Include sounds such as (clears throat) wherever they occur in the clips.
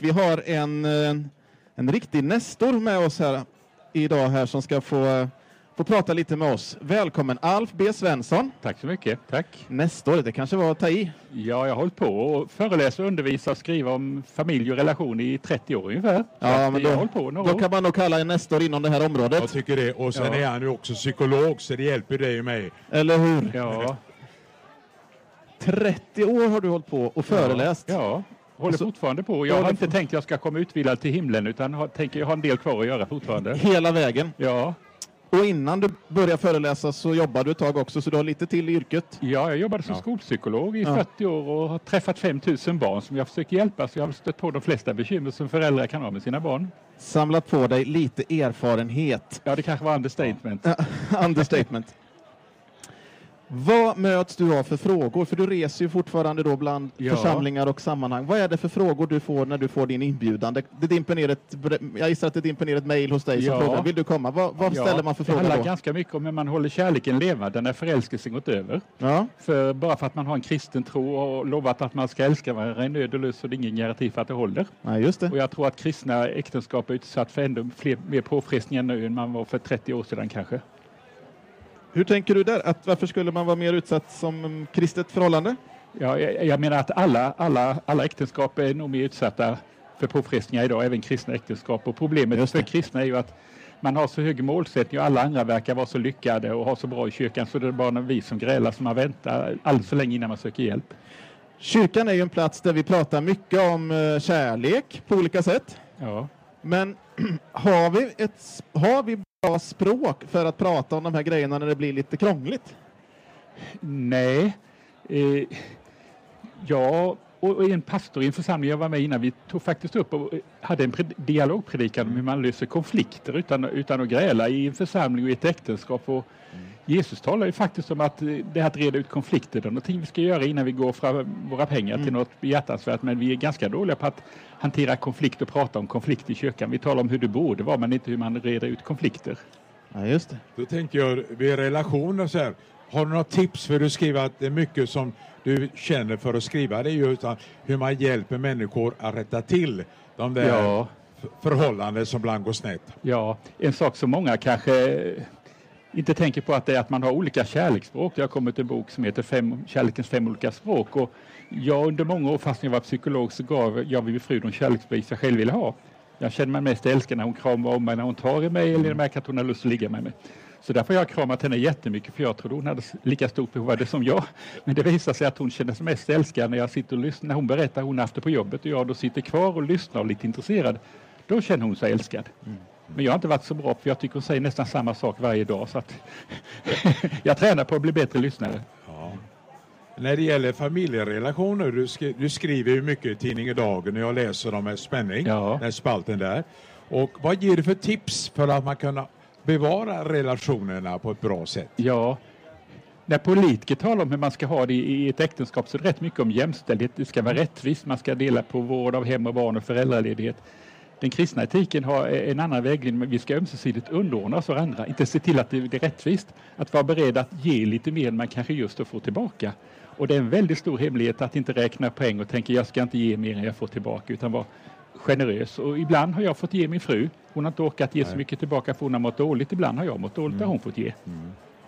Vi har en, eh, en riktig nestor med oss här idag här som ska få, få prata lite med oss. Välkommen Alf B Svensson. Tack så mycket. Tack. Nestor, det kanske var att ta i. Ja, jag har hållit på och föreläsa, undervisa och skriva om familj och relation i 30 år ungefär. Ja, men då, på några då kan man nog kalla en nestor inom det här området. Jag tycker det. Och sen Ja. är han ju också psykolog så det hjälper dig och mig. Eller hur? Ja, (laughs) 30 år har du hållit på och föreläst. ja. Håller Och så- fortfarande på. Ja, Jag har inte får- tänkt att jag ska komma utvilad till himlen utan har, tänker jag har en del kvar att göra fortfarande. Hela vägen. Ja, Och innan du började föreläsa så jobbade du ett tag också, så du har lite till i yrket. ja jag jobbade som Ja. skolpsykolog i Ja. 40 år och har träffat 5000 barn som jag försöker hjälpa. Så jag har stött på de flesta bekymmer som föräldrar kan ha med sina barn. Samlat på dig lite erfarenhet. Ja, det kanske var understatement. (laughs) Understatement. Vad möts du av för frågor? För du reser ju fortfarande då bland Ja. församlingar och sammanhang. Vad är det för frågor du får när du får din inbjudan? Det, det dimper ner ett, jag gissar att det dimper ner ett mejl hos dig som Ja. frågar, vill du komma? Vad, vad Ja, ställer man för Det frågor handlar då? ganska mycket om hur man håller kärleken levande när förälskelsen gått över. Ja, För bara för att man har en kristen tro och lovat att man ska älska varandra i nöd och lust så är det ingen garanti för att det håller. nej, just det. Och jag tror att kristna äktenskap är utsatt för ännu fler, mer påfrestningar nu än man var för 30 år sedan kanske. Hur tänker du där? Att varför skulle man vara mer utsatt som kristet förhållande? Ja, jag, jag menar att alla, alla, alla äktenskap är nog mer utsatta för påfrestningar idag, även kristna äktenskap. Och problemet för kristna är ju att man har så hög målsättning och alla andra verkar vara så lyckade och ha så bra i kyrkan så det är bara vi som grälar som man väntar alldeles för länge innan man söker hjälp. Kyrkan är ju en plats där vi pratar mycket om eh, kärlek på olika sätt. Ja. Men (clears throat) har vi, ett, har vi bra språk för att prata om de här grejerna när det blir lite krångligt? Nej. Eh, ja, och, och en pastor i en församling jag var med innan, vi tog faktiskt upp och eh, hade en pred- dialogpredikan om hur man löser konflikter utan, utan att gräla i en församling och i ett äktenskap. Och Jesus talar ju faktiskt om att eh, det här att reda ut konflikter, det är någonting vi ska göra innan vi går fram våra pengar till något behjärtansvärt. Men vi är ganska dåliga på att hantera konflikt och prata om konflikt i kyrkan. Vi talar om hur det borde vara, men inte hur man reder ut konflikter. Ja, just det. Då tänker jag vid relationer så här. Har du något tips för du skriver att det är mycket som du känner för att skriva det är ju utan hur man hjälper människor att rätta till de där Ja. förhållanden som ibland går snett. Ja, en sak som många kanske inte tänker på att det är att man har olika kärleksspråk. Det har kommit en bok som heter fem, Kärlekens fem olika språk. Och jag under många år, fast jag var psykolog, så gav jag min fru de kärleksbevis jag själv ville ha. Jag känner mig mest älskad när hon kramar om mig, när hon tar i mig eller när jag märker att hon har lust att ligga med mig. Så därför har jag kramat henne jättemycket för jag trodde hon hade lika stort behov av det som jag. Men det visar sig att hon känner sig mest älskad när jag sitter och lyssnar. När hon berättar hon haft det på jobbet och jag då sitter kvar och lyssnar och är lite intresserad. Då känner hon sig älskad. Mm. Men jag har inte varit så bra för jag tycker hon säger nästan samma sak varje dag. Så (laughs) jag tränar på att bli bättre lyssnare. När det gäller familjerelationer, du, skri- du skriver ju mycket i tidningen Dagen och jag läser dem med spänning, Ja. den spalten där. Och vad ger du för tips för att man kan bevara relationerna på ett bra sätt? Ja, när politiker talar om hur man ska ha det i i ett äktenskap så är det rätt mycket om jämställdhet. Det ska vara rättvist, man ska dela på vård av hem och barn och föräldraledighet. Den kristna etiken har en annan vägledning, men vi ska ömsesidigt underordna oss varandra. Inte se till att det är rättvist, att vara beredd att ge lite mer än man kanske just då får tillbaka. Och det är en väldigt stor hemlighet att inte räkna poäng och tänka jag ska inte ge mer än jag får tillbaka, utan vara generös. Och ibland har jag fått ge min fru. Hon har inte orkat ge så Nej. mycket tillbaka för hon har mått dåligt. Ibland har jag mått dåligt, det har hon fått ge.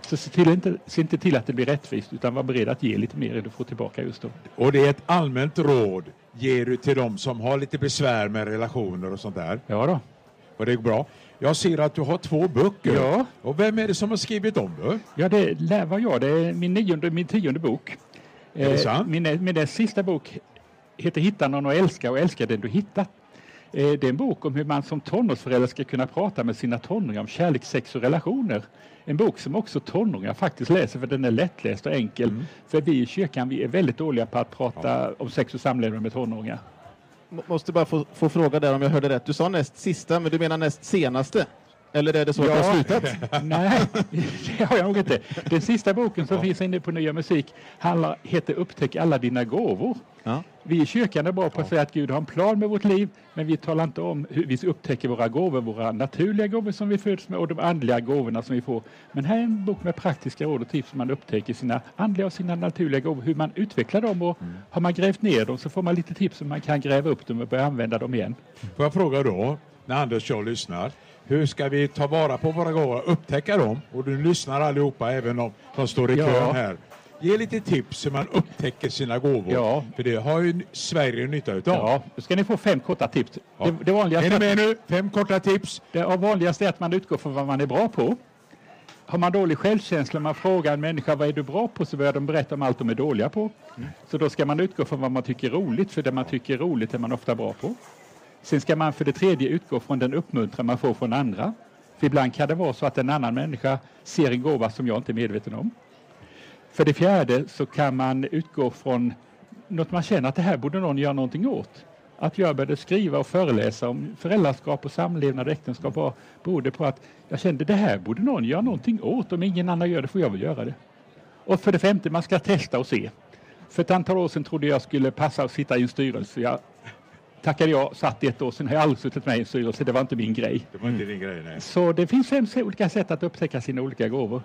Så se, till inte, se inte till att det blir rättvist utan var beredd att ge lite mer än du får tillbaka just då. Och det är ett allmänt råd ger du till dem som har lite besvär med relationer och sånt där. Ja då. Och det är bra. Jag ser att du har två böcker. Ja. Och vem är det som har skrivit dem då? Ja, det lär var jag. Det är min, nionde, min tionde bok. Är det sant? Min, min näst sista bok heter Hitta någon att älska och älska den du hittat. Eh, Det är en bok om hur man som tonårsförälder ska kunna prata med sina tonåringar om kärlek, sex och relationer. En bok som också tonåringar faktiskt läser för den är lättläst och enkel. Mm. För vi i kyrkan vi är väldigt dåliga på att prata om sex och samlevnad med tonåringar. M- Måste bara få, få fråga där om jag hörde rätt. Du sa näst sista, men du menar näst senaste? Eller är det så att Ja. du har slutat? (laughs) Nej, det har jag nog inte. Den sista boken som finns inne på Nya Musik handlar, heter Upptäck alla dina gåvor. Ja. Vi i kyrkan är bra på att säga att Gud har en plan med vårt liv, men vi talar inte om hur vi upptäcker våra gåvor, våra naturliga gåvor som vi föds med och de andliga gåvorna som vi får. Men här är en bok med praktiska råd och tips hur man upptäcker sina andliga och sina naturliga gåvor, hur man utvecklar dem och har man grävt ner dem så får man lite tips hur man kan gräva upp dem och börja använda dem igen. Får jag fråga då, när Anders och jag lyssnar, hur ska vi ta vara på våra gåvor, upptäcka dem? Och du lyssnar allihopa, även de som står i Ja. kön här. Ge lite tips hur man upptäcker sina gåvor. Ja. För det har ju Sverige nytta utav. Ja, då ska ni få fem korta tips. Ja. Det, det, vanligaste Är ni med nu? Fem korta tips. Det vanligaste är att man utgår från vad man är bra på. Har man dålig självkänsla, man frågar en människa vad är du bra på så börjar de berätta om allt de är dåliga på. Så då ska man utgå från vad man tycker är roligt, för det man tycker är roligt är man ofta bra på. Sen ska man för det tredje utgå från den uppmuntran man får från andra. För ibland kan det vara så att en annan människa ser en gåva som jag inte är medveten om. För det fjärde så kan man utgå från något man känner att det här borde någon göra någonting åt. Att jag började skriva och föreläsa om föräldraskap och samlevnad och äktenskap var, berodde på att jag kände det här borde någon göra någonting åt. Om ingen annan gör det får jag väl göra det. Och för det femte, man ska testa och se. För ett antal år sedan trodde jag skulle passa att sitta i en styrelse. Jag tackade jag, satt i ett år sedan, har jag aldrig suttit med i en styrelse, det var inte min grej. Det var inte din grej, nej. Så det finns fem olika sätt att upptäcka sina olika gåvor.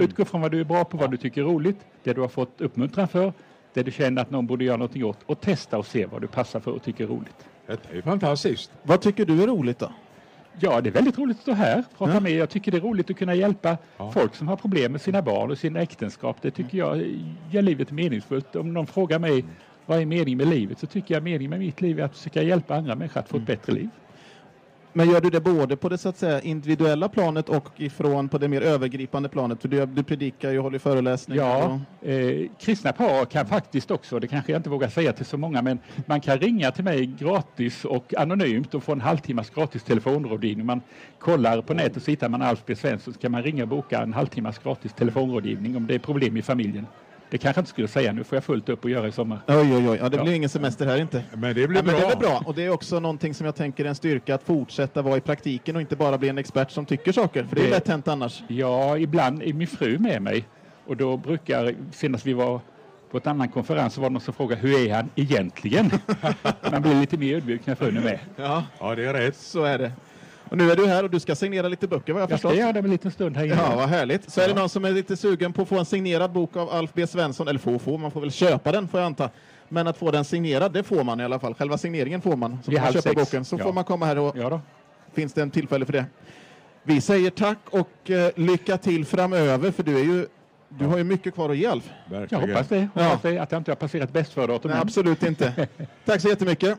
Utgå från vad du är bra på, vad du tycker är roligt, det du har fått uppmuntran för, det du känner att någon borde göra någonting åt och testa och se vad du passar för och tycker är roligt. Detta är ju fantastiskt. Vad tycker du är roligt då? Ja, det är väldigt roligt att stå här prata Ja. med. Jag tycker det är roligt att kunna hjälpa Ja. folk som har problem med sina barn och sina äktenskap. Det tycker jag gör livet meningsfullt. Om någon frågar mig vad är meningen med livet så tycker jag meningen med mitt liv är att försöka hjälpa andra människor att få ett bättre liv. Men gör du det både på det så att säga individuella planet och ifrån på det mer övergripande planet? För du, du predikar ju och håller föreläsningar. Ja, och- eh, kristna par kan faktiskt också, det kanske jag inte vågar säga till så många, men man kan ringa till mig gratis och anonymt och få en halvtimmas gratis telefonrådgivning. Man kollar på nätet så hittar man Alf B Svensson så kan man ringa och boka en halvtimmas gratis telefonrådgivning om det är problem i familjen. Det kanske jag inte skulle säga, nu får jag fullt upp att göra i sommar. Oj, oj, oj. Ja, det Ja. blir ingen semester här inte. Men det blir Ja, bra. men det är bra. Och det är också någonting som jag tänker är en styrka att fortsätta vara i praktiken och inte bara bli en expert som tycker saker. För det är Det- lätt hänt annars. Ja, ibland är min fru med mig och då brukar, senast vi var på ett annan konferens var det någon som frågade hur är han egentligen? (laughs) Man blir lite mer ödmjuk när frun är med. Ja, Ja, det är rätt. så är det. Och nu är du här och du ska signera lite böcker vad jag, Jag ska förstått. göra det om en liten stund här inne. Ja, vad härligt. Så är det någon som är lite sugen på att få en signerad bok av Alf B Svensson, eller få få, man får väl köpa den får jag anta. Men att få den signerad, det får man i alla fall. Själva signeringen får man. Så får man köpa boken, så Ja. får man komma här och Ja finns det en tillfälle för det. Vi säger tack och eh, lycka till framöver, för du är ju du har ju mycket kvar att ge Alf. Jag Verkligen. hoppas det. Ja. Hoppas det att jag inte har passerat bäst för datum absolut inte. (laughs) Tack så jättemycket.